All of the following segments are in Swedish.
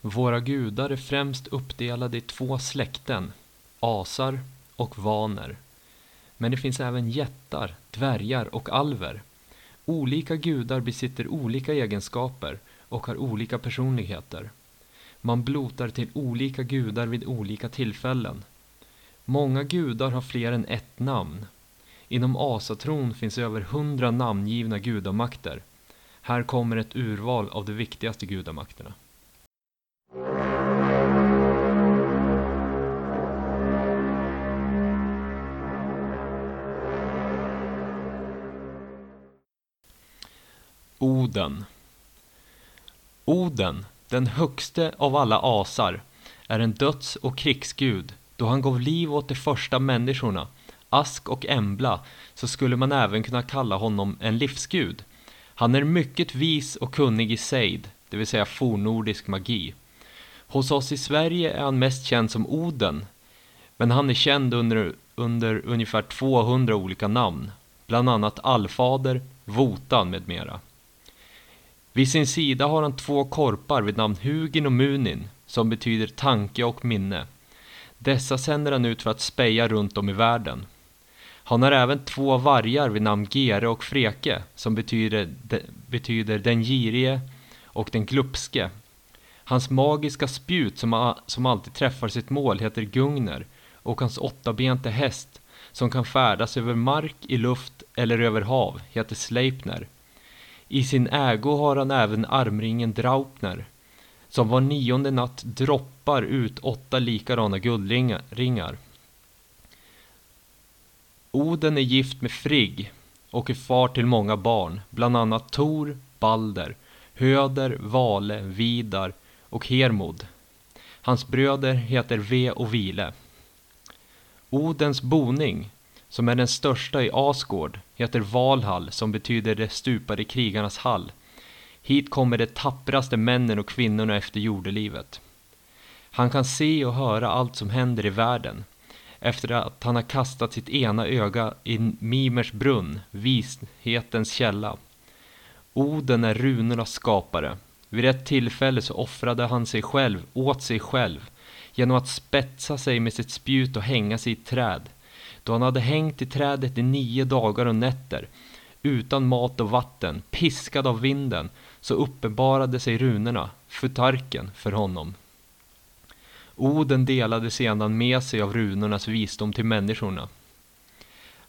Våra gudar är främst uppdelade i två släkten, asar och vaner. Men det finns även jättar, dvärgar och alver. Olika gudar besitter olika egenskaper och har olika personligheter. Man blotar till olika gudar vid olika tillfällen. Många gudar har fler än ett namn. Inom asatron finns över hundra namngivna gudamakter. Här kommer ett urval av de viktigaste gudamakterna. Oden Oden, den högste av alla asar, är en döds och krigsgud. Då han gav liv åt de första människorna, Ask och Embla, så skulle man även kunna kalla honom en livsgud. Han är mycket vis och kunnig i sejd, det vill säga fornnordisk magi. Hos oss i Sverige är han mest känd som Oden, men han är känd under, under ungefär 200 olika namn, bland annat Allfader, Votan med mera. Vid sin sida har han två korpar vid namn Hugin och Munin, som betyder tanke och minne. Dessa sänder han ut för att speja runt om i världen. Han har även två vargar vid namn Gere och Freke, som betyder, de, betyder den girige och den glupske. Hans magiska spjut som, som alltid träffar sitt mål heter Gungner och hans åttabente häst som kan färdas över mark, i luft eller över hav heter Sleipner. I sin ägo har han även armringen Draupner, som var nionde natt droppar ut åtta likadana guldringar. Oden är gift med Frigg och är far till många barn, bland annat Tor, Balder, Höder, Vale, Vidar och Hermod. Hans bröder heter Ve och Vile. Odens boning som är den största i Asgård, heter Valhall som betyder de stupade krigarnas hall. Hit kommer de tappraste männen och kvinnorna efter jordelivet. Han kan se och höra allt som händer i världen. Efter att han har kastat sitt ena öga i Mimers brunn, vishetens källa. Oden är runornas skapare. Vid ett tillfälle så offrade han sig själv åt sig själv genom att spetsa sig med sitt spjut och hänga sig i ett träd. Då han hade hängt i trädet i nio dagar och nätter, utan mat och vatten, piskad av vinden, så uppenbarade sig runorna, futarken, för honom. Oden delade sedan med sig av runornas visdom till människorna.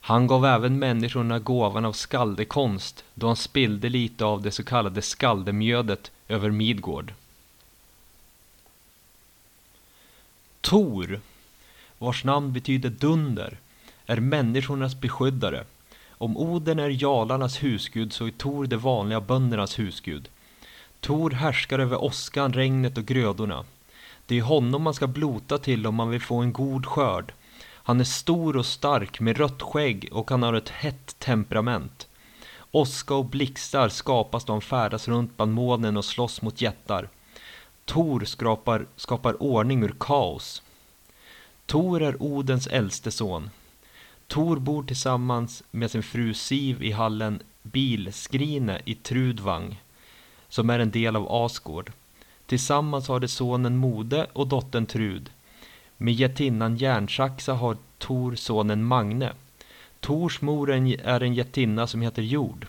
Han gav även människorna gåvan av skaldekonst då han spillde lite av det så kallade skaldemjödet över Midgård. Tor, vars namn betyder dunder, är människornas beskyddare. Om Oden är jalarnas husgud så är Tor de vanliga böndernas husgud. Tor härskar över åskan, regnet och grödorna. Det är honom man ska blota till om man vill få en god skörd. Han är stor och stark med rött skägg och han har ett hett temperament. Åska och blixtar skapas då han färdas runt bland molnen och slåss mot jättar. Tor skapar, skapar ordning ur kaos. Tor är Odens äldste son. Tor bor tillsammans med sin fru Siv i hallen Bilskrine i Trudvang, som är en del av Asgård. Tillsammans har de sonen Mode och dottern Trud. Med jättinnan Järnsaxa har Tor sonen Magne. Tors mor är en jättinna som heter Jord.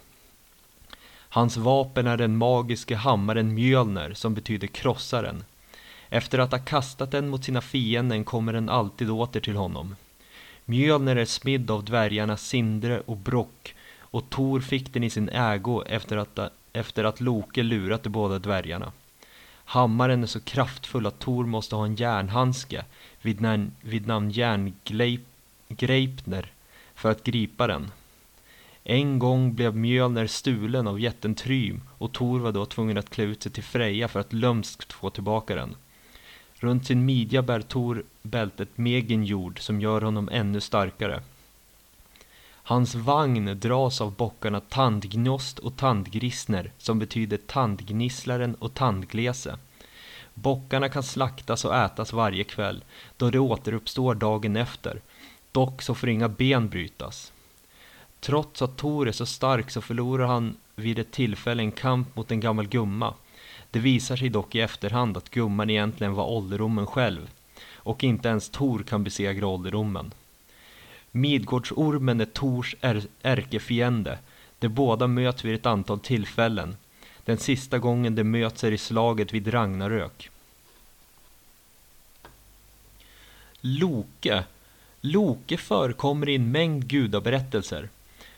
Hans vapen är den magiska hammaren Mjölner som betyder krossaren. Efter att ha kastat den mot sina fienden kommer den alltid åter till honom. Mjölner är smidd av dvärgarna Sindre och Brock och Tor fick den i sin ägo efter att, efter att Loke lurat de båda dvärgarna. Hammaren är så kraftfull att Tor måste ha en järnhandske vid, namn, vid namn Järngreipner för att gripa den. En gång blev Mjölner stulen av jätten Trym och Tor var då tvungen att klä ut sig till Freja för att lömskt få tillbaka den. Runt sin midja bär Tor bältet Meginjord som gör honom ännu starkare. Hans vagn dras av bockarna Tandgnost och tandgrissner som betyder tandgnisslaren och tandglese. Bockarna kan slaktas och ätas varje kväll då de återuppstår dagen efter. Dock så får inga ben brytas. Trots att Tor är så stark så förlorar han vid ett tillfälle en kamp mot en gammal gumma. Det visar sig dock i efterhand att gumman egentligen var ålderdomen själv och inte ens Tor kan besegra ålderdomen. Midgårdsormen är Tors ärkefiende. De båda möts vid ett antal tillfällen. Den sista gången de möts är i slaget vid Ragnarök. Loke. Loke förekommer i en mängd gudaberättelser.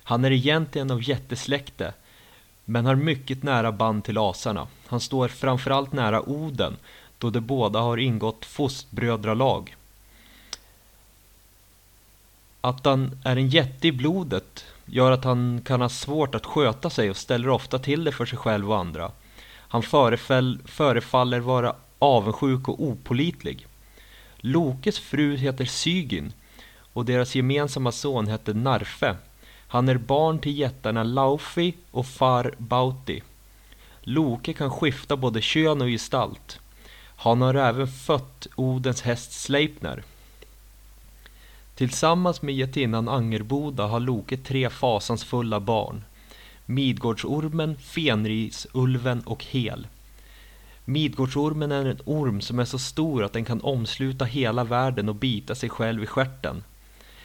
Han är egentligen av jättesläkte, men har mycket nära band till asarna. Han står framförallt nära Oden, då de båda har ingått fostbrödralag. Att han är en jätte i blodet gör att han kan ha svårt att sköta sig och ställer ofta till det för sig själv och andra. Han förefäll, förefaller vara avundsjuk och opolitlig. Lokes fru heter Sygin och deras gemensamma son heter Narfe. Han är barn till jättarna Laufi och Far Bauti. Loke kan skifta både kön och gestalt. Han har även fött Odens häst Sleipner. Tillsammans med getinnan Angerboda har Loke tre fasansfulla barn. Midgårdsormen, Fenrisulven och Hel. Midgårdsormen är en orm som är så stor att den kan omsluta hela världen och bita sig själv i stjärten.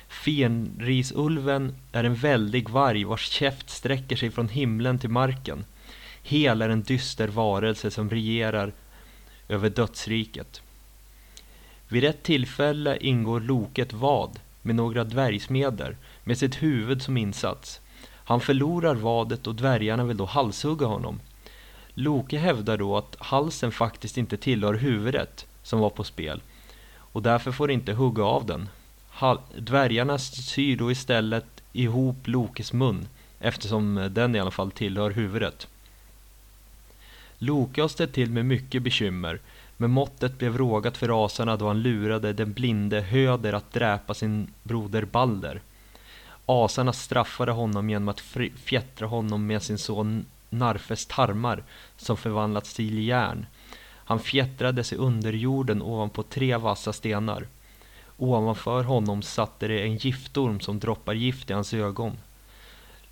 Fenrisulven är en väldig varg vars käft sträcker sig från himlen till marken. Hel är en dyster varelse som regerar över dödsriket. Vid ett tillfälle ingår Loket vad med några dvärgsmeder med sitt huvud som insats. Han förlorar vadet och dvärgarna vill då halshugga honom. Loke hävdar då att halsen faktiskt inte tillhör huvudet som var på spel och därför får inte hugga av den. Dvärgarna syr då istället ihop Lokes mun eftersom den i alla fall tillhör huvudet. Loke har ställt till med mycket bekymmer men måttet blev rågat för asarna då han lurade den blinde Höder att dräpa sin broder Balder. Asarna straffade honom genom att fjättra honom med sin son Narfes tarmar som förvandlats till järn. Han fjättrades i underjorden ovanpå tre vassa stenar. Ovanför honom satte det en giftorm som droppar gift i hans ögon.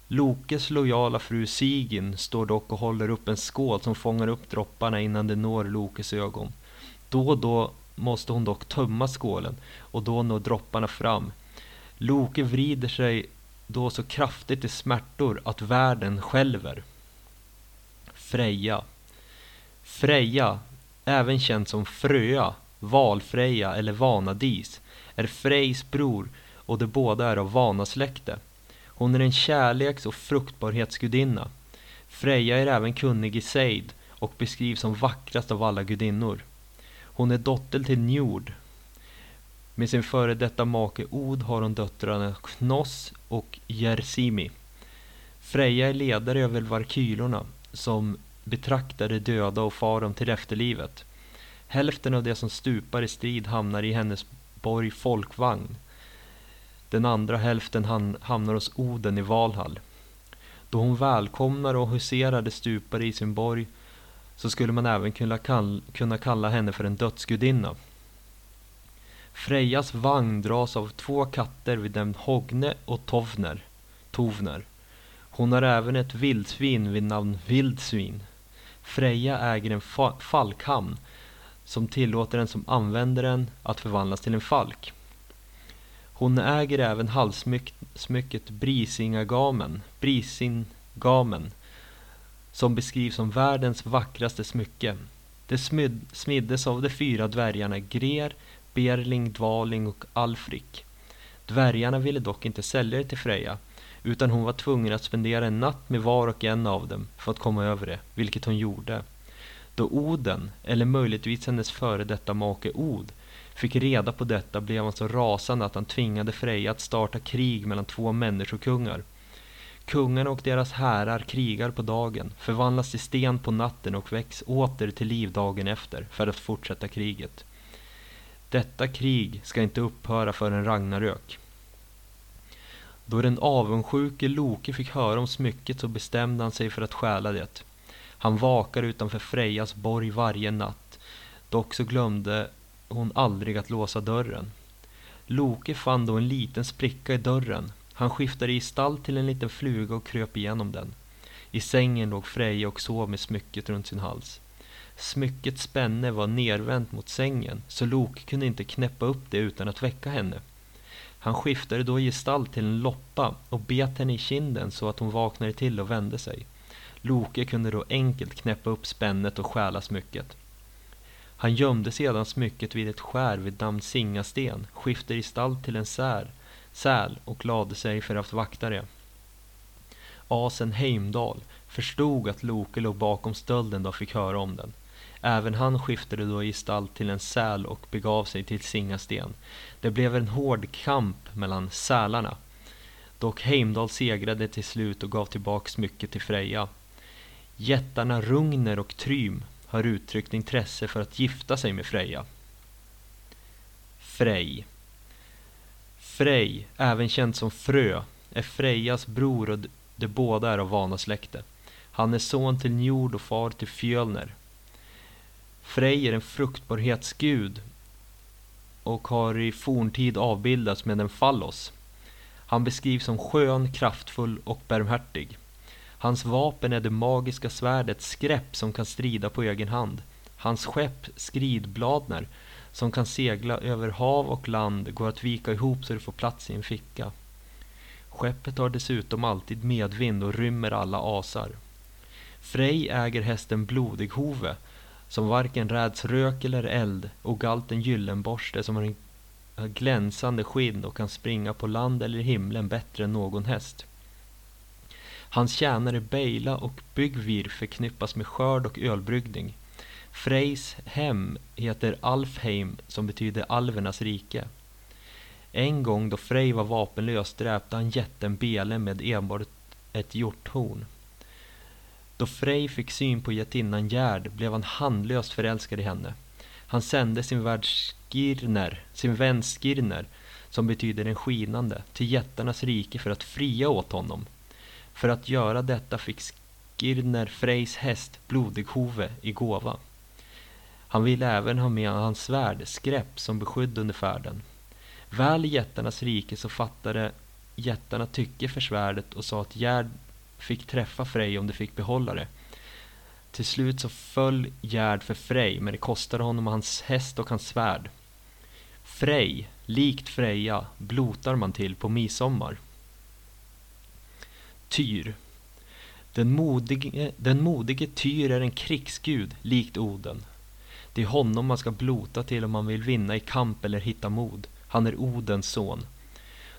Lokes lojala fru Sigin står dock och håller upp en skål som fångar upp dropparna innan de når Lokes ögon. Då och då måste hon dock tömma skålen och då når dropparna fram. Loke vrider sig då så kraftigt i smärtor att världen skälver. Freja Freja, även känd som Fröa, Valfreja eller Vanadis, är Frejs bror och de båda är av Vanasläkte. Hon är en kärleks- och fruktbarhetsgudinna. Freja är även kunnig i sejd och beskrivs som vackrast av alla gudinnor. Hon är dotter till Njord. Med sin före detta make Od har hon döttrarna Knoss och Jersimi. Freja är ledare över Varkylorna som betraktar de döda och far dem till efterlivet. Hälften av de som stupar i strid hamnar i hennes borg Folkvagn. Den andra hälften hamnar hos Oden i Valhall. Då hon välkomnar och huserar de stupare i sin borg så skulle man även kunna, kall kunna kalla henne för en dödsgudinna. Frejas vagn dras av två katter vid namn Hogne och Tovner. Tovner. Hon har även ett vildsvin vid namn Vildsvin. Freja äger en fa falkhamn som tillåter den som använder den att förvandlas till en falk. Hon äger även halssmycket Brisingagamen, Brisingamen, som beskrivs som världens vackraste smycke. Det smiddes av de fyra dvärgarna Grer, Berling, Dvaling och Alfrik. Dvärgarna ville dock inte sälja det till Freja, utan hon var tvungen att spendera en natt med var och en av dem för att komma över det, vilket hon gjorde. Då Oden, eller möjligtvis hennes före detta make Od, fick reda på detta blev han så rasande att han tvingade Freja att starta krig mellan två människokungar. Kungarna och deras härar krigar på dagen, förvandlas till sten på natten och väcks åter till liv dagen efter för att fortsätta kriget. Detta krig ska inte upphöra förrän Ragnarök. Då den avundsjuke Loke fick höra om smycket så bestämde han sig för att stjäla det. Han vakar utanför Frejas borg varje natt. Dock så glömde hon aldrig att låsa dörren. Loke fann då en liten spricka i dörren. Han skiftade i stall till en liten fluga och kröp igenom den. I sängen låg Freja och sov med smycket runt sin hals. Smyckets spänne var nervänt mot sängen, så Loke kunde inte knäppa upp det utan att väcka henne. Han skiftade då gestalt till en loppa och bet henne i kinden så att hon vaknade till och vände sig. Loke kunde då enkelt knäppa upp spännet och stjäla smycket. Han gömde sedan smycket vid ett skär vid namn Singasten, skiftade gestalt till en sär, säl och lade sig för att vakta det. Asen Heimdal förstod att Loke låg bakom stölden då fick höra om den. Även han skiftade då gestalt till en säl och begav sig till Singasten. Det blev en hård kamp mellan sälarna. Dock Heimdal segrade till slut och gav tillbaka smycket till Freja. Jättarna Rungner och Trym har uttryckt intresse för att gifta sig med Freja. Frej Frej, även känd som Frö, är Frejas bror och de båda är av vanasläkte. Han är son till Njord och far till Fjölner. Frej är en fruktbarhetsgud och har i forntid avbildats med en fallos. Han beskrivs som skön, kraftfull och barmhärtig. Hans vapen är det magiska svärdet Skräpp som kan strida på egen hand. Hans skepp Skridbladner som kan segla över hav och land går att vika ihop så det får plats i en ficka. Skeppet har dessutom alltid medvind och rymmer alla asar. Frej äger hästen Blodighove som varken räds rök eller eld och galten Gyllenborste som har en glänsande skinn och kan springa på land eller i himlen bättre än någon häst. Hans tjänare Beila och Byggvir förknippas med skörd och ölbryggning. Frejs hem heter Alfheim som betyder alvernas rike. En gång då Frej var vapenlös dräpte han jätten Bele med enbart ett hjorthorn. Då Frej fick syn på jättinnan Gerd blev han handlöst förälskad i henne. Han sände sin värd Skirner, sin vän Skirner, som betyder den skinande, till jättarnas rike för att fria åt honom. För att göra detta fick Skirner Frejs häst Blodighove i gåva. Han ville även ha med hans svärd, Skräpp, som beskydd under färden. Väl i jättarnas rike så fattade jättarna tycke för svärdet och sa att Gerd fick träffa Frej om de fick behålla det. Till slut så föll Gerd för Frej, men det kostade honom hans häst och hans svärd. Frej, likt Freja, blotar man till på midsommar. Tyr den modige, den modige Tyr är en krigsgud, likt Oden. Det är honom man ska blota till om man vill vinna i kamp eller hitta mod. Han är Odens son.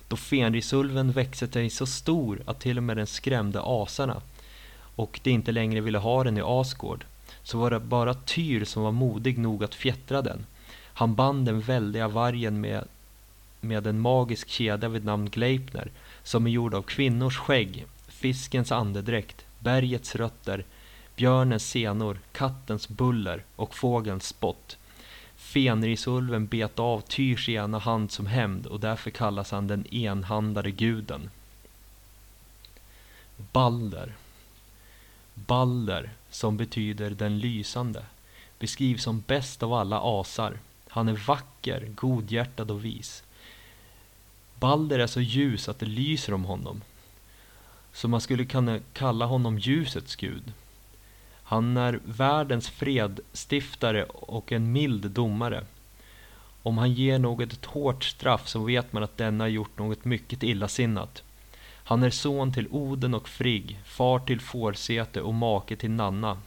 Då Fenrisulven växte sig så stor att till och med den skrämde asarna och de inte längre ville ha den i Asgård så var det bara Tyr som var modig nog att fjättra den. Han band den väldiga vargen med, med en magisk kedja vid namn Gleipner som är gjord av kvinnors skägg, fiskens andedräkt, bergets rötter, björnens senor, kattens buller och fågelns spott. Fenrisulven bet av Tyrs ena hand som hämnd och därför kallas han den enhandade guden. Balder Balder, som betyder den lysande, beskrivs som bäst av alla asar. Han är vacker, godhjärtad och vis. Balder är så ljus att det lyser om honom. Så man skulle kunna kalla honom ljusets gud. Han är världens fredstiftare och en mild domare. Om han ger något ett hårt straff så vet man att denna har gjort något mycket illasinnat. Han är son till Oden och Frigg, far till Fårsete och make till Nanna.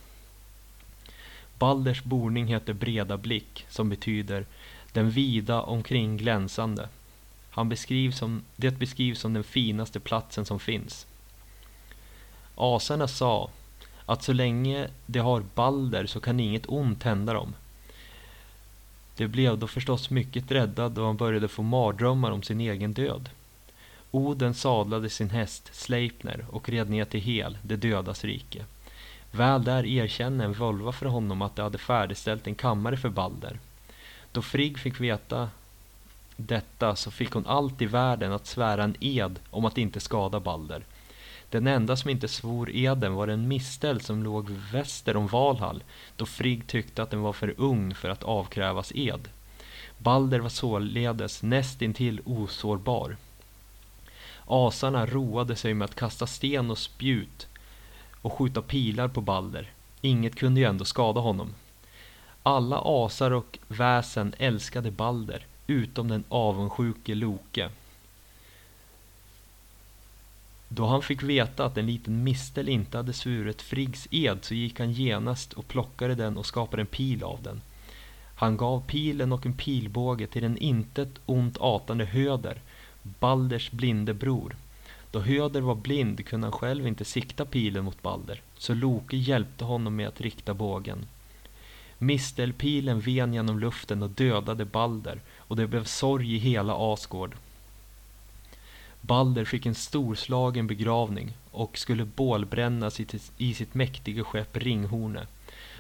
Balders boning heter Breda blick, som betyder den vida omkring glänsande. Han beskrivs som, det beskrivs som den finaste platsen som finns. Asarna sa att så länge de har Balder så kan inget ont hända dem. De blev då förstås mycket rädda då han började få mardrömmar om sin egen död. Oden sadlade sin häst Sleipner och red ner till Hel, det dödas rike. Väl där erkände en Volva för honom att de hade färdigställt en kammare för Balder. Då Frigg fick veta detta så fick hon allt i världen att svära en ed om att inte skada Balder. Den enda som inte svor eden var en mistel som låg väster om Valhall då Frigg tyckte att den var för ung för att avkrävas ed. Balder var således nästintill osårbar. Asarna roade sig med att kasta sten och spjut och skjuta pilar på Balder. Inget kunde ju ändå skada honom. Alla asar och väsen älskade Balder, utom den avundsjuke Loke. Då han fick veta att en liten mistel inte hade svurit Friggs ed så gick han genast och plockade den och skapade en pil av den. Han gav pilen och en pilbåge till den intet ont atande Höder, Balders blinde bror. Då Höder var blind kunde han själv inte sikta pilen mot Balder, så Loke hjälpte honom med att rikta bågen. Mistelpilen ven genom luften och dödade Balder och det blev sorg i hela Asgård. Balder fick en storslagen begravning och skulle bålbrännas i sitt mäktiga skepp Ringhorne.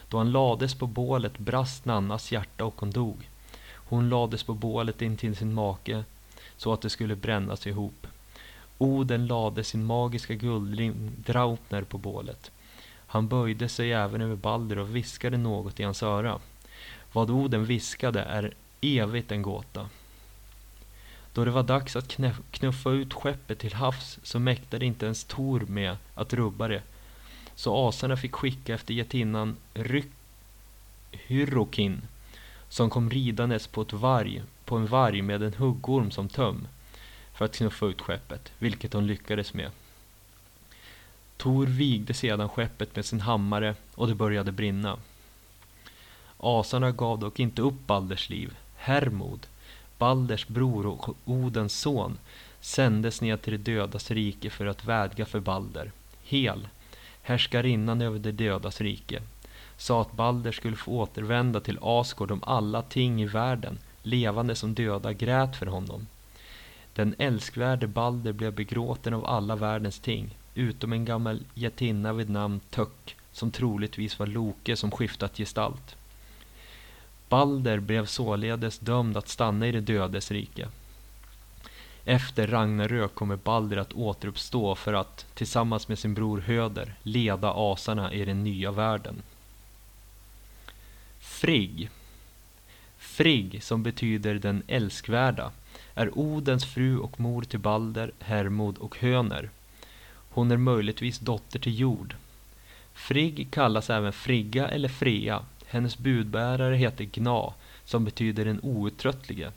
Då han lades på bålet brast Nannas hjärta och hon dog. Hon lades på bålet intill sin make så att det skulle brännas ihop. Oden lade sin magiska guldring Draupner på bålet. Han böjde sig även över Balder och viskade något i hans öra. Vad Oden viskade är evigt en gåta. Då det var dags att knuffa ut skeppet till havs så mäktade inte ens Tor med att rubba det. Så asarna fick skicka efter getinnan Hyrokin som kom ridandes på, ett varg, på en varg med en huggorm som töm för att knuffa ut skeppet, vilket hon lyckades med. Tor vigde sedan skeppet med sin hammare och det började brinna. Asarna gav dock inte upp Balders liv. Hermod, Balders bror och Odens son, sändes ned till det dödas rike för att vädja för Balder. Hel, härskarinnan över det dödas rike, sa att Balder skulle få återvända till Asgård om alla ting i världen, levande som döda, grät för honom. Den älskvärde Balder blev begråten av alla världens ting, utom en gammal jättinna vid namn Tök, som troligtvis var Loke som skiftat gestalt. Balder blev således dömd att stanna i det dödes rike. Efter Ragnarök kommer Balder att återuppstå för att, tillsammans med sin bror Höder, leda asarna i den nya världen. Frigg Frigg, som betyder den älskvärda, är Odens fru och mor till Balder, Hermod och Höner. Hon är möjligtvis dotter till Jord. Frigg kallas även Frigga eller Frea. Hennes budbärare heter Gna, som betyder den outtröttlige.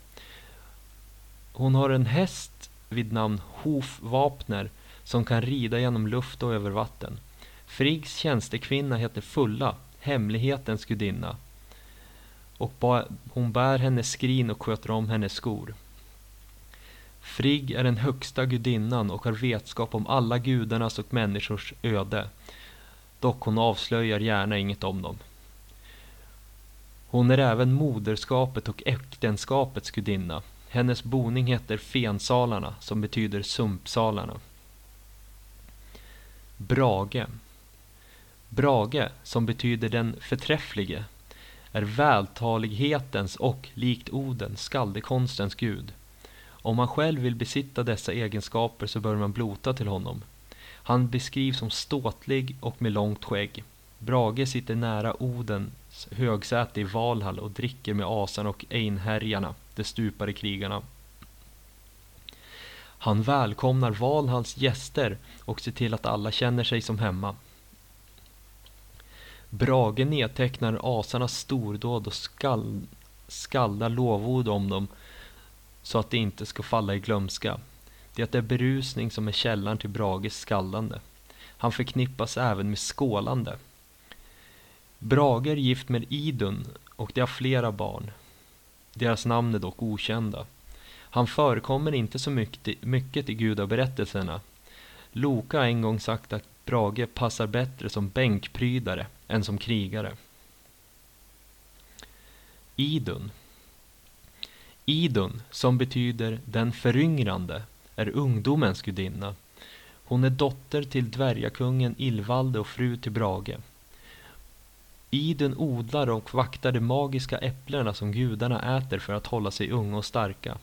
Hon har en häst vid namn Hofvapner som kan rida genom luft och över vatten. Friggs tjänstekvinna heter Fulla, hemlighetens gudinna. Och hon bär hennes skrin och sköter om hennes skor. Frigg är den högsta gudinnan och har vetskap om alla gudarnas och människors öde. Dock hon avslöjar gärna inget om dem. Hon är även moderskapet och äktenskapets gudinna. Hennes boning heter Fensalarna, som betyder sumpsalarna. Brage Brage, som betyder den förträfflige, är vältalighetens och, likt Oden, skaldekonstens gud. Om man själv vill besitta dessa egenskaper så bör man blota till honom. Han beskrivs som ståtlig och med långt skägg. Brage sitter nära Odens högsäte i Valhall och dricker med asarna och einherjarna, de stupade krigarna. Han välkomnar Valhalls gäster och ser till att alla känner sig som hemma. Brage nedtecknar asarnas stordåd och skall, skaldar lovord om dem så att det inte ska falla i glömska. Det är berusning som är källan till Brages skallande. Han förknippas även med skålande. Brage är gift med Idun och de har flera barn. Deras namn är dock okända. Han förekommer inte så mycket, mycket i gudaberättelserna. Loka har en gång sagt att Brage passar bättre som bänkprydare än som krigare. Idun Idun, som betyder den föryngrande, är ungdomens gudinna. Hon är dotter till dvärgakungen Ilvalde och fru till Brage. Idun odlar och vaktar de magiska äpplena som gudarna äter för att hålla sig unga och starka.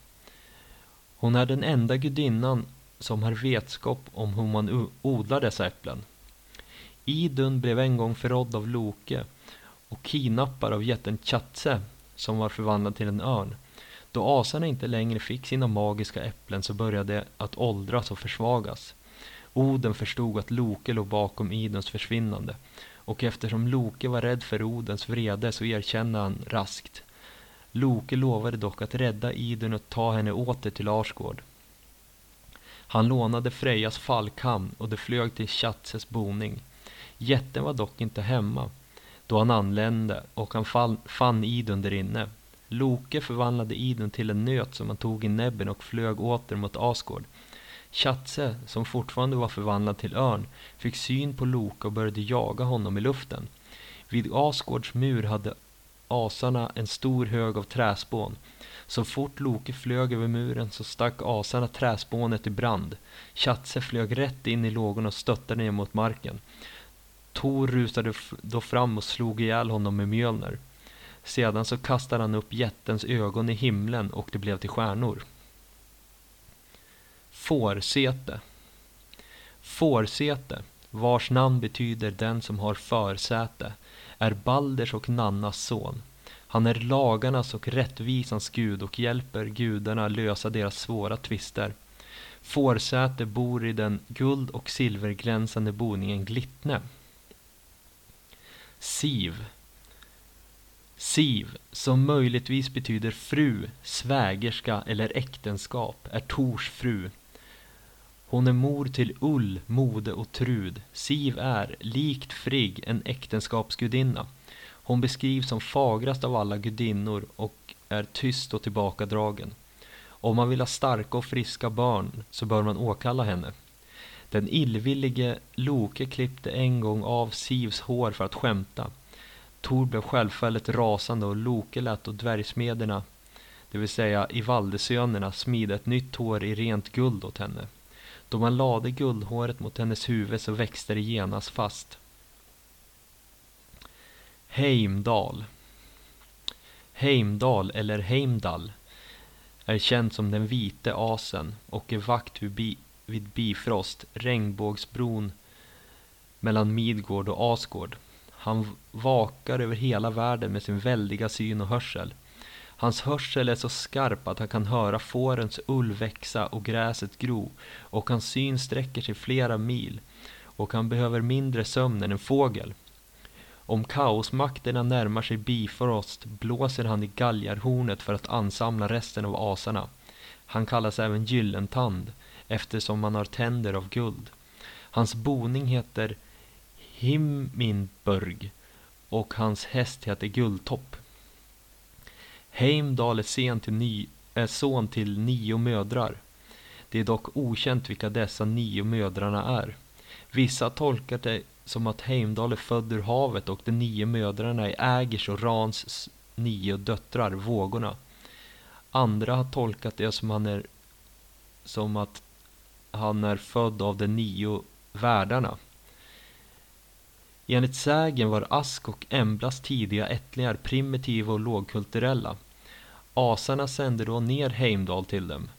Hon är den enda gudinnan som har vetskap om hur man odlar dessa äpplen. Idun blev en gång förrådd av Loke och kidnappad av jätten Chatse som var förvandlad till en örn. Då asarna inte längre fick sina magiska äpplen så började de att åldras och försvagas. Oden förstod att Loke låg bakom Iduns försvinnande och eftersom Loke var rädd för Odens vrede så erkände han raskt. Loke lovade dock att rädda Idun och ta henne åter till Arsgård. Han lånade Frejas fallkam och de flög till Tjatses boning. Jätten var dock inte hemma då han anlände och han fann Idun därinne. Loke förvandlade Idun till en nöt som han tog i näbben och flög åter mot Asgård. Tjatse, som fortfarande var förvandlad till örn, fick syn på Loke och började jaga honom i luften. Vid Asgårds mur hade asarna en stor hög av träspån. Så fort Loke flög över muren så stack asarna träspånet i brand. Tjatse flög rätt in i lågorna och stöttade ner mot marken. Tor rusade då fram och slog ihjäl honom med Mjölner. Sedan så kastade han upp jättens ögon i himlen och det blev till stjärnor. Fårsete Fårsete, vars namn betyder den som har försäte, är Balders och Nannas son. Han är lagarnas och rättvisans gud och hjälper gudarna lösa deras svåra tvister. Fårsäte bor i den guld och silverglänsande boningen Glittne. Siv Siv, som möjligtvis betyder fru, svägerska eller äktenskap, är Tors fru. Hon är mor till Ull, Mode och Trud. Siv är, likt Frigg, en äktenskapsgudinna. Hon beskrivs som fagrast av alla gudinnor och är tyst och tillbakadragen. Om man vill ha starka och friska barn så bör man åkalla henne. Den illvillige Loke klippte en gång av Sivs hår för att skämta. Tor blev självfallet rasande och Loke lät då dvärgsmederna, det vill säga Ivaldesönerna, smida ett nytt hår i rent guld åt henne. Då man lade guldhåret mot hennes huvud så växte det genast fast. Heimdal Heimdal, eller Heimdall, är känd som den vite asen och är vakt vid, bi vid Bifrost, regnbågsbron mellan Midgård och Asgård. Han vakar över hela världen med sin väldiga syn och hörsel. Hans hörsel är så skarp att han kan höra fårens ull växa och gräset gro och hans syn sträcker sig flera mil och han behöver mindre sömn än en fågel. Om kaosmakterna närmar sig Bifrost blåser han i galgarhornet för att ansamla resten av asarna. Han kallas även Gyllentand eftersom han har tänder av guld. Hans boning heter Himminburg och hans häst heter Guldtopp. Heimdall är, sen till ny, är son till nio mödrar. Det är dock okänt vilka dessa nio mödrarna är. Vissa tolkar det som att Heimdall är född ur havet och de nio mödrarna är Ägers och Rans nio döttrar, vågorna. Andra har tolkat det som, han är, som att han är född av de nio världarna. Enligt sägen var Ask och Emblas tidiga ättlingar primitiva och lågkulturella. Asarna sände då ner Heimdall till dem,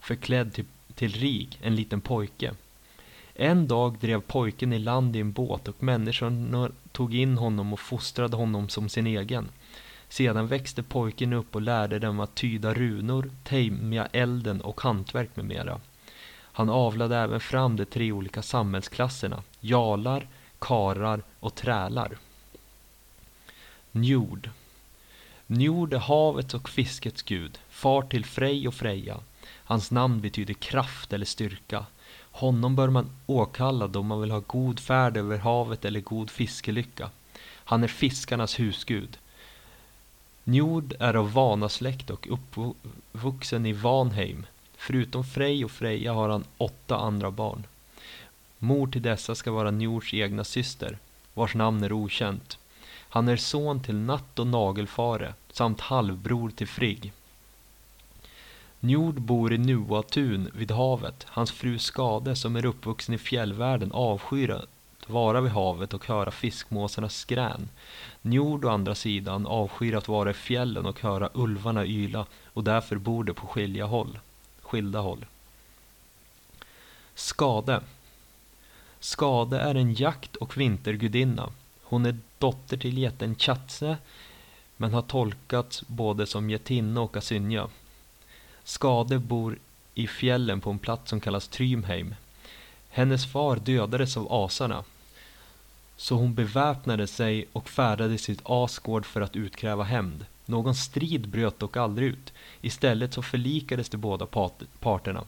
förklädd till, till Rig, en liten pojke. En dag drev pojken i land i en båt och människorna tog in honom och fostrade honom som sin egen. Sedan växte pojken upp och lärde dem att tyda runor, tämja elden och hantverk med mera. Han avlade även fram de tre olika samhällsklasserna, jalar, karar och trälar. Njord Njord är havets och fiskets gud, far till Frej och Freja. Hans namn betyder kraft eller styrka. Honom bör man åkalla då man vill ha god färd över havet eller god fiskelycka. Han är fiskarnas husgud. Njord är av Vanasläkt och uppvuxen i Vanheim. Förutom Frej och Freja har han åtta andra barn. Mor till dessa ska vara Njords egna syster, vars namn är okänt. Han är son till Natt och Nagelfare samt halvbror till Frigg. Njord bor i Nuatun vid havet. Hans fru Skade, som är uppvuxen i fjällvärlden, avskyr att vara vid havet och höra fiskmåsarnas skrän. Njord å andra sidan avskyr att vara i fjällen och höra ulvarna yla och därför bor de på skilja håll, skilda håll. Skade Skade är en jakt och vintergudinna. Hon är dotter till jätten Tjatse men har tolkats både som jättinna och asynja. Skade bor i fjällen på en plats som kallas Trymheim. Hennes far dödades av asarna. Så hon beväpnade sig och färdades till Asgård för att utkräva hämnd. Någon strid bröt dock aldrig ut. Istället så förlikades de båda parterna.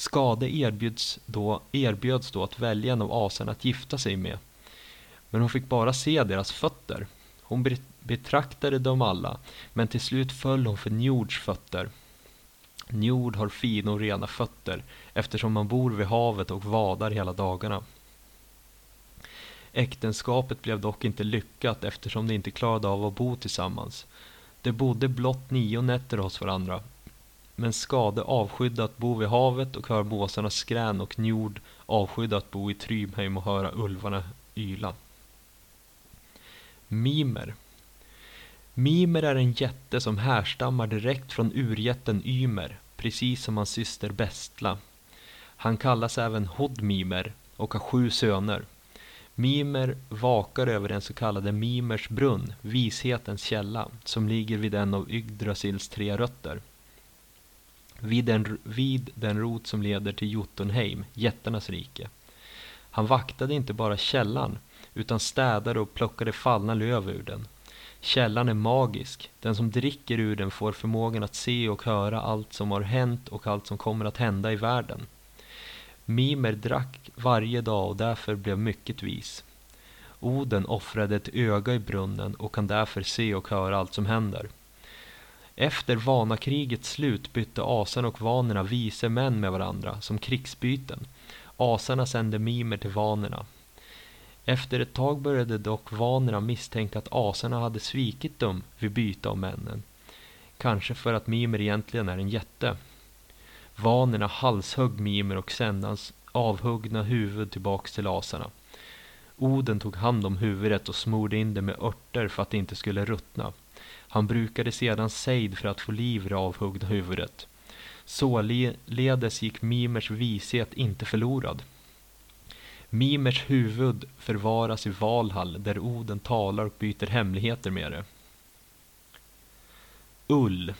Skade erbjöds då, erbjöds då att välja en av asarna att gifta sig med. Men hon fick bara se deras fötter. Hon betraktade dem alla, men till slut föll hon för Njords fötter. Njord har fina och rena fötter eftersom man bor vid havet och vadar hela dagarna. Äktenskapet blev dock inte lyckat eftersom de inte klarade av att bo tillsammans. De bodde blott nio nätter hos varandra. Men Skade avskydde att bo vid havet och höra måsarnas skrän och Njord avskydde att bo i Trymheim och höra ulvarna yla. Mimer Mimer är en jätte som härstammar direkt från urjätten Ymer, precis som hans syster Bestla. Han kallas även Hodmimer och har sju söner. Mimer vakar över den så kallade Mimers brunn, vishetens källa, som ligger vid en av Yggdrasils tre rötter. Vid den, vid den rot som leder till Jotunheim, jättarnas rike. Han vaktade inte bara källan, utan städade och plockade fallna löv ur den. Källan är magisk. Den som dricker ur den får förmågan att se och höra allt som har hänt och allt som kommer att hända i världen. Mimer drack varje dag och därför blev mycket vis. Oden offrade ett öga i brunnen och kan därför se och höra allt som händer. Efter Vanakrigets slut bytte asarna och vanerna vise män med varandra som krigsbyten. Asarna sände mimer till vanerna. Efter ett tag började dock vanerna misstänka att asarna hade svikit dem vid byte av männen. Kanske för att Mimer egentligen är en jätte. Vanerna halshögg Mimer och sände hans avhuggna huvud tillbaks till asarna. Oden tog hand om huvudet och smorde in det med örter för att det inte skulle ruttna. Han brukade sedan sejd för att få liv i det avhuggna huvudet. Således gick Mimers vishet inte förlorad. Mimers huvud förvaras i Valhall där Oden talar och byter hemligheter med det. Ull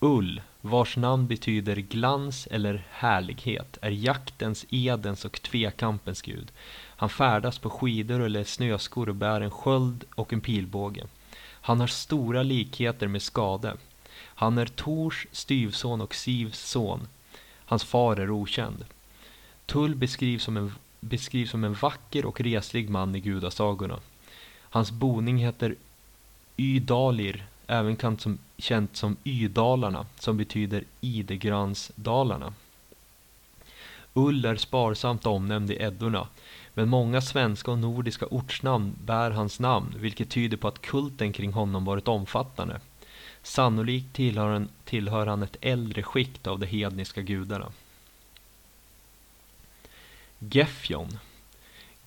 Ull, vars namn betyder glans eller härlighet, är jaktens, edens och tvekampens gud. Han färdas på skidor eller snöskor och bär en sköld och en pilbåge. Han har stora likheter med Skade. Han är Tors styvson och Sivs son. Hans far är okänd. Tull beskrivs som en, beskrivs som en vacker och reslig man i gudasagorna. Hans boning heter Ydalir, även känt som, känt som Ydalarna, som betyder Idegransdalarna. Ull är sparsamt omnämnd i Eddorna, men många svenska och nordiska ortsnamn bär hans namn, vilket tyder på att kulten kring honom varit omfattande. Sannolikt tillhör han, tillhör han ett äldre skikt av de hedniska gudarna. Gefjon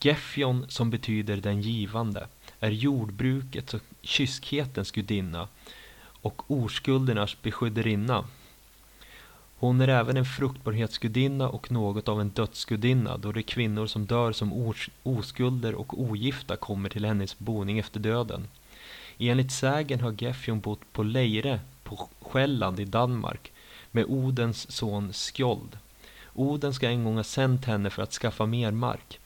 Gefjon, som betyder den givande, är jordbrukets och kyskhetens gudinna och oskuldernas beskyddarinna. Hon är även en fruktbarhetsgudinna och något av en dödsgudinna då de kvinnor som dör som oskulder och ogifta kommer till hennes boning efter döden. Enligt sägen har Gefjon bott på Leire på Själland i Danmark med Odens son Skjold. Oden ska en gång ha sänt henne för att skaffa mer mark.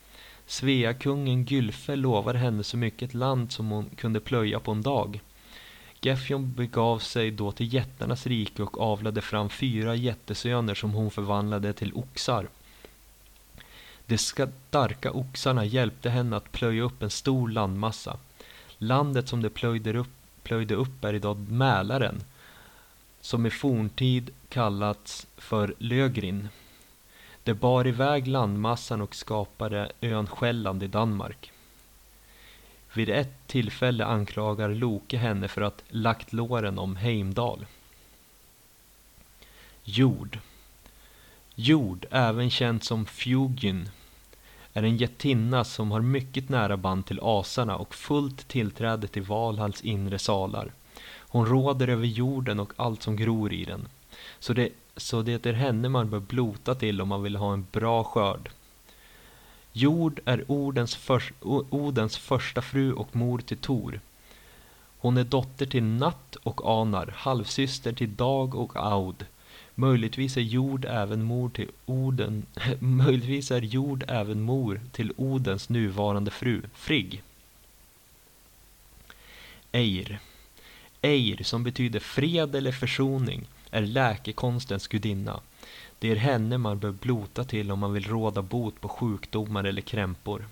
Sveakungen Gylfe lovade henne så mycket land som hon kunde plöja på en dag. Gefjon begav sig då till jättarnas rike och avlade fram fyra jättesöner som hon förvandlade till oxar. De starka oxarna hjälpte henne att plöja upp en stor landmassa. Landet som de plöjde upp, plöjde upp är idag Mälaren, som i forntid kallats för Lögrin. De bar iväg landmassan och skapade ön Själland i Danmark. Vid ett tillfälle anklagar Loke henne för att lagt låren om Heimdal. Jord Jord, även känd som Fjugin, är en jättinna som har mycket nära band till asarna och fullt tillträde till Valhalls inre salar. Hon råder över jorden och allt som gror i den. Så det så det är henne man bör blota till om man vill ha en bra skörd. Jord är Odens, för, Odens första fru och mor till Tor. Hon är dotter till Natt och Anar, halvsyster till Dag och Aud, Möjligtvis är jord även mor till Oden, möjligtvis är jord även mor till Odens nuvarande fru, Frigg. Eir. Eir, som betyder fred eller försoning, är läkekonstens gudinna. Det är henne man bör blota till om man vill råda bot på sjukdomar eller krämpor.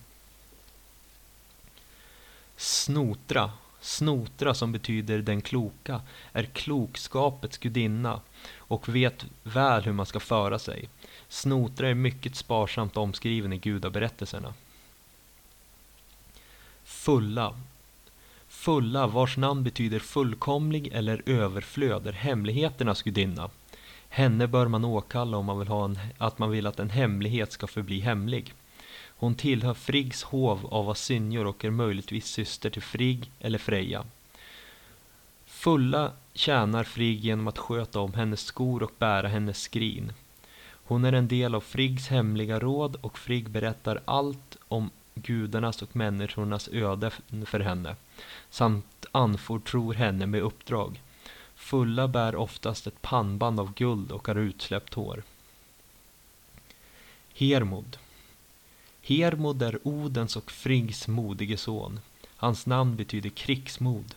Snotra, Snotra som betyder den kloka, är klokskapets gudinna och vet väl hur man ska föra sig. Snotra är mycket sparsamt omskriven i gudaberättelserna. Fulla. Fulla, vars namn betyder fullkomlig eller överflöd, är hemligheternas gudinna. Henne bör man åkalla om man vill ha en, att man vill att en hemlighet ska förbli hemlig. Hon tillhör Friggs hov av Asynjor och är möjligtvis syster till Frigg eller Freja. Fulla tjänar Frigg genom att sköta om hennes skor och bära hennes skrin. Hon är en del av Friggs hemliga råd och Frigg berättar allt om gudarnas och människornas öde för henne samt anförtror henne med uppdrag. Fulla bär oftast ett pannband av guld och har utsläppt hår. Hermod Hermod är Odens och Friggs modige son. Hans namn betyder krigsmod.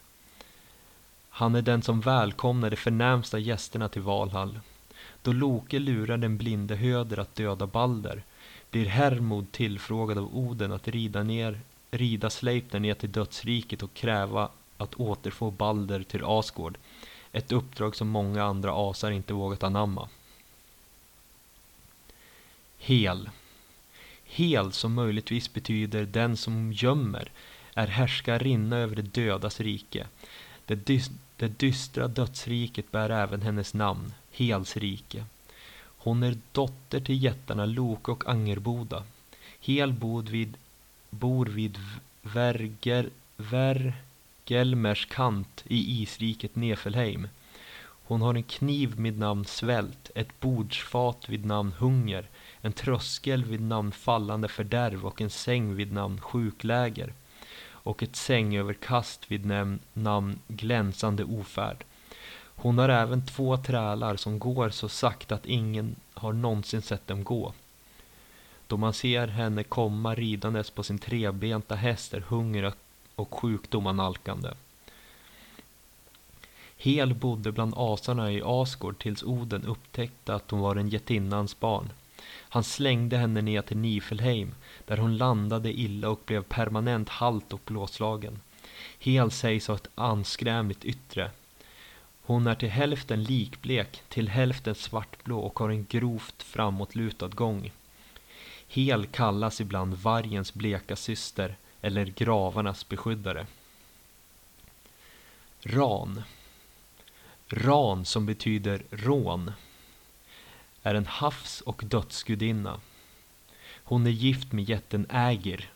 Han är den som välkomnar de förnämsta gästerna till Valhall. Då Loke lurar den blinde Höder att döda Balder blir Hermod tillfrågad av Oden att rida, ner, rida Sleipner ner till dödsriket och kräva att återfå Balder till Asgård. Ett uppdrag som många andra asar inte vågat anamma. Hel Hel, som möjligtvis betyder den som gömmer, är härskarinna över de dödas rike. Det, dy- det dystra dödsriket bär även hennes namn, Hels rike. Hon är dotter till jättarna Loke och Angerboda. Hel bod vid, bor vid Verger, Gelmers kant i isriket Nefelheim. Hon har en kniv vid namn Svält, ett bordsfat vid namn Hunger, en tröskel vid namn Fallande fördärv och en säng vid namn Sjukläger och ett sängöverkast vid namn Glänsande ofärd. Hon har även två trälar som går så sakta att ingen har någonsin sett dem gå. Då man ser henne komma ridandes på sin trebenta häst är hunger och sjukdom nalkande. Hel bodde bland asarna i Asgård tills Oden upptäckte att hon var en jättinnans barn. Han slängde henne ner till Nifelheim, där hon landade illa och blev permanent halt och blåslagen. Hel sägs ha ett anskrämligt yttre. Hon är till hälften likblek, till hälften svartblå och har en grovt framåtlutad gång. Hel kallas ibland vargens bleka syster eller gravarnas beskyddare. Ran Ran som betyder rån är en havs och dödsgudinna. Hon är gift med jätten Ägir.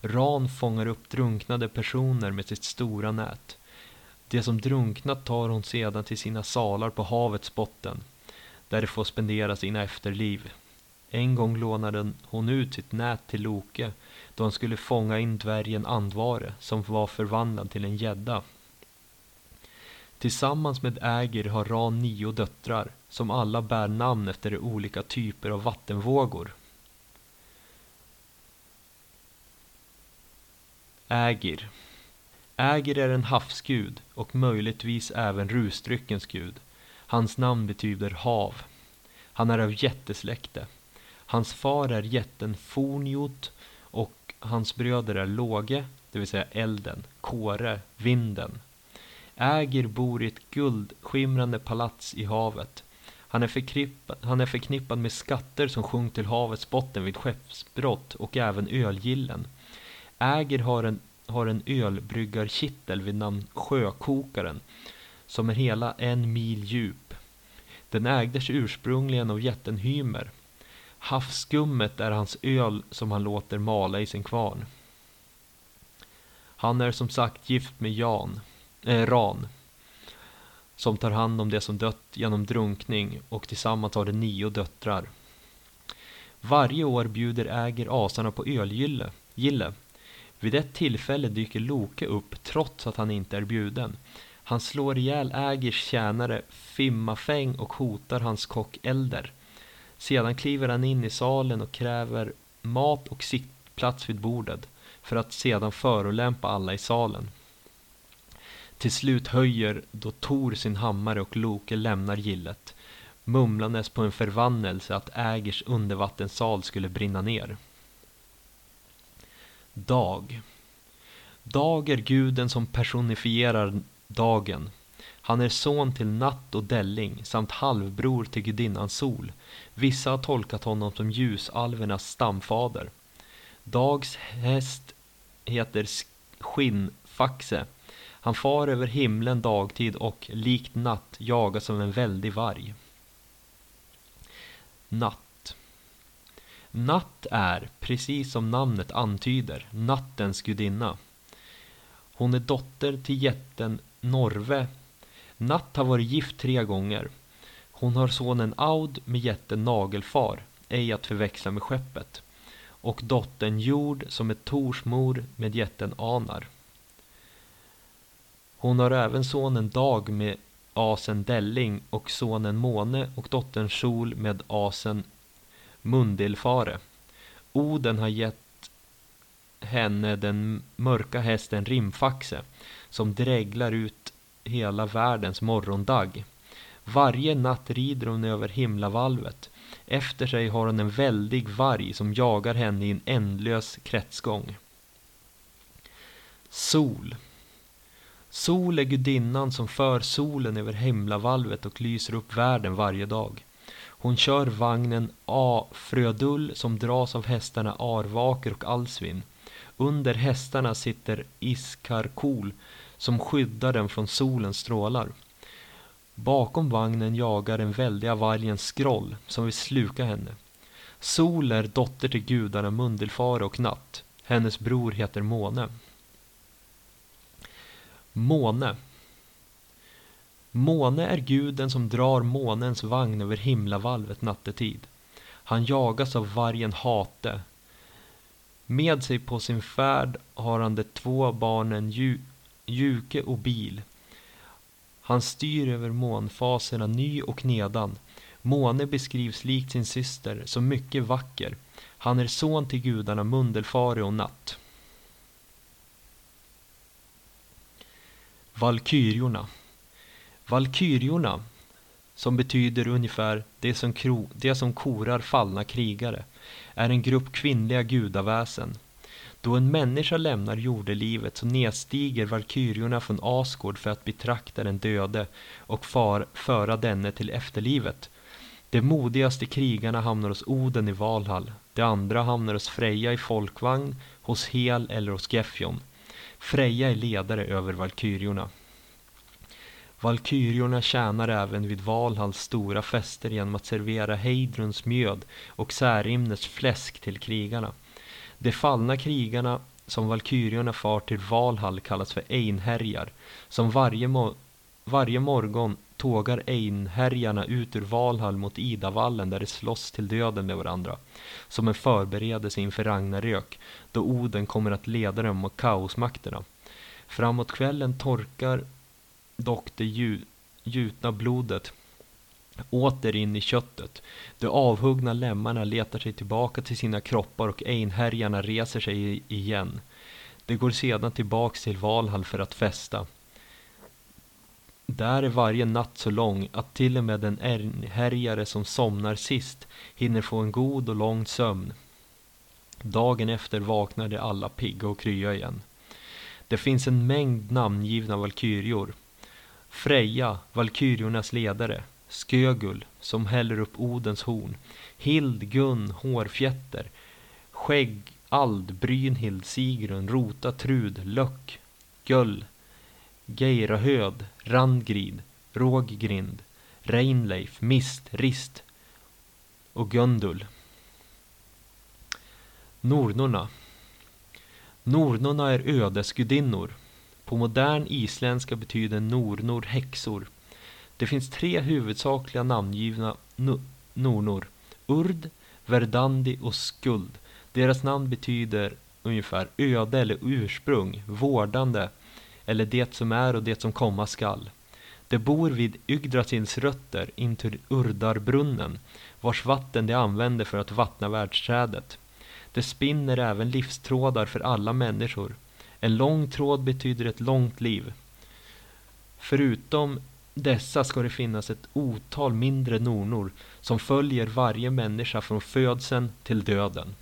Ran fångar upp drunknade personer med sitt stora nät. Det som drunknat tar hon sedan till sina salar på havets botten, där de får spendera sina efterliv. En gång lånade hon ut sitt nät till Loke, då han skulle fånga in dvärgen Andvare, som var förvandlad till en gädda. Tillsammans med Ägir har Ran nio döttrar, som alla bär namn efter olika typer av vattenvågor. Ägir Ägir är en havsgud och möjligtvis även rusdryckens gud. Hans namn betyder hav. Han är av jättesläkte. Hans far är jätten Fornjot hans bröder är Låge, det vill säga elden, Kåre, vinden. Äger bor i ett guldskimrande palats i havet. Han är, förknippad, han är förknippad med skatter som sjönk till havets botten vid skeppsbrott och även ölgillen. Äger har en, har en ölbryggarkittel vid namn Sjökokaren som är hela en mil djup. Den ägdes ursprungligen av jätten Hymer. Havsskummet är hans öl som han låter mala i sin kvarn. Han är som sagt gift med Jan, äh, Ran som tar hand om det som dött genom drunkning och tillsammans har de nio döttrar. Varje år bjuder Äger asarna på ölgille. Gille. Vid ett tillfälle dyker Loke upp trots att han inte är bjuden. Han slår ihjäl ägers tjänare Fimmafäng och hotar hans kock Elder. Sedan kliver han in i salen och kräver mat och sittplats vid bordet för att sedan förolämpa alla i salen. Till slut höjer då Tor sin hammare och Loke lämnar gillet mumlandes på en förvannelse att Ägers undervattenssal skulle brinna ner. Dag Dag är guden som personifierar dagen. Han är son till Natt och Delling samt halvbror till gudinnan Sol. Vissa har tolkat honom som ljusalvernas stamfader. Dags häst heter Skinnfaxe. Han far över himlen dagtid och likt natt jagas av en väldig varg. Natt Natt är, precis som namnet antyder, nattens gudinna. Hon är dotter till jätten Norve. Natt har varit gift tre gånger. Hon har sonen Aud med jätten Nagelfar, ej att förväxla med skeppet. Och dottern Jord som är Tors mor med jätten Anar. Hon har även sonen Dag med asen Delling och sonen Måne och dottern Sol med asen Mundilfare. Oden har gett henne den mörka hästen Rimfaxe som dräglar ut hela världens morgondagg. Varje natt rider hon över himlavalvet. Efter sig har hon en väldig varg som jagar henne i en ändlös kretsgång. Sol Sol är gudinnan som för solen över himlavalvet och lyser upp världen varje dag. Hon kör vagnen A. Frödull som dras av hästarna Arvaker och Alsvin. Under hästarna sitter Iskarkol som skyddar den från solens strålar. Bakom vagnen jagar den väldiga vargen Skroll som vill sluka henne. Sol är dotter till gudarna Mundelfare och Natt. Hennes bror heter Måne. Måne Måne är guden som drar månens vagn över himlavalvet nattetid. Han jagas av vargen Hate. Med sig på sin färd har han de två barnen Juke och Bil. Han styr över månfaserna ny och nedan. Måne beskrivs likt sin syster som mycket vacker. Han är son till gudarna Mundelfare och Natt. Valkyriorna Valkyriorna, som betyder ungefär det som, kro, det som korar fallna krigare, är en grupp kvinnliga gudaväsen. Då en människa lämnar jordelivet så nedstiger valkyriorna från Asgård för att betrakta den döde och far, föra denne till efterlivet. De modigaste krigarna hamnar hos Oden i Valhall. De andra hamnar hos Freja i folkvagn, hos Hel eller hos Gefjon. Freja är ledare över valkyriorna. Valkyriorna tjänar även vid Valhalls stora fester genom att servera Heidruns mjöd och Särimners fläsk till krigarna. De fallna krigarna som valkyriorna far till Valhall kallas för Einherjar, som varje, mo varje morgon tågar Einherjarna ut ur Valhall mot Idavallen där de slåss till döden med varandra, som en förberedelse inför Ragnarök, då Oden kommer att leda dem mot kaosmakterna. Framåt kvällen torkar dock det gjutna blodet åter in i köttet. De avhuggna lemmarna letar sig tillbaka till sina kroppar och einhärjarna reser sig igen. De går sedan tillbaks till Valhall för att festa. Där är varje natt så lång att till och med den härjare som somnar sist hinner få en god och lång sömn. Dagen efter vaknar de alla pigga och krya igen. Det finns en mängd namngivna valkyrior. Freja, valkyriornas ledare, Skögul, som häller upp Odens horn, Hild, Gun, Hårfjätter, Skägg, Ald, Brynhild, Sigrun, Rota, Trud, Löck, Göll, Geirahöd, Randgrid, Råggrind, Reinleif, Mist, Rist och Göndul. Nornorna. Nornorna är ödesgudinnor. På modern isländska betyder nornor häxor. Det finns tre huvudsakliga namngivna nornor. Urd, Verdandi och Skuld. Deras namn betyder ungefär öde eller ursprung, vårdande eller det som är och det som komma skall. De bor vid Yggdrasils rötter intill Urdarbrunnen, vars vatten de använder för att vattna världsträdet. De spinner även livstrådar för alla människor. En lång tråd betyder ett långt liv. Förutom dessa ska det finnas ett otal mindre nornor som följer varje människa från födseln till döden.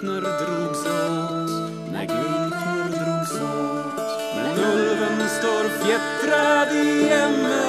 Gleipner drogs åt, när Gleipner drogs åt. Men ulven står fjättrad i Emmer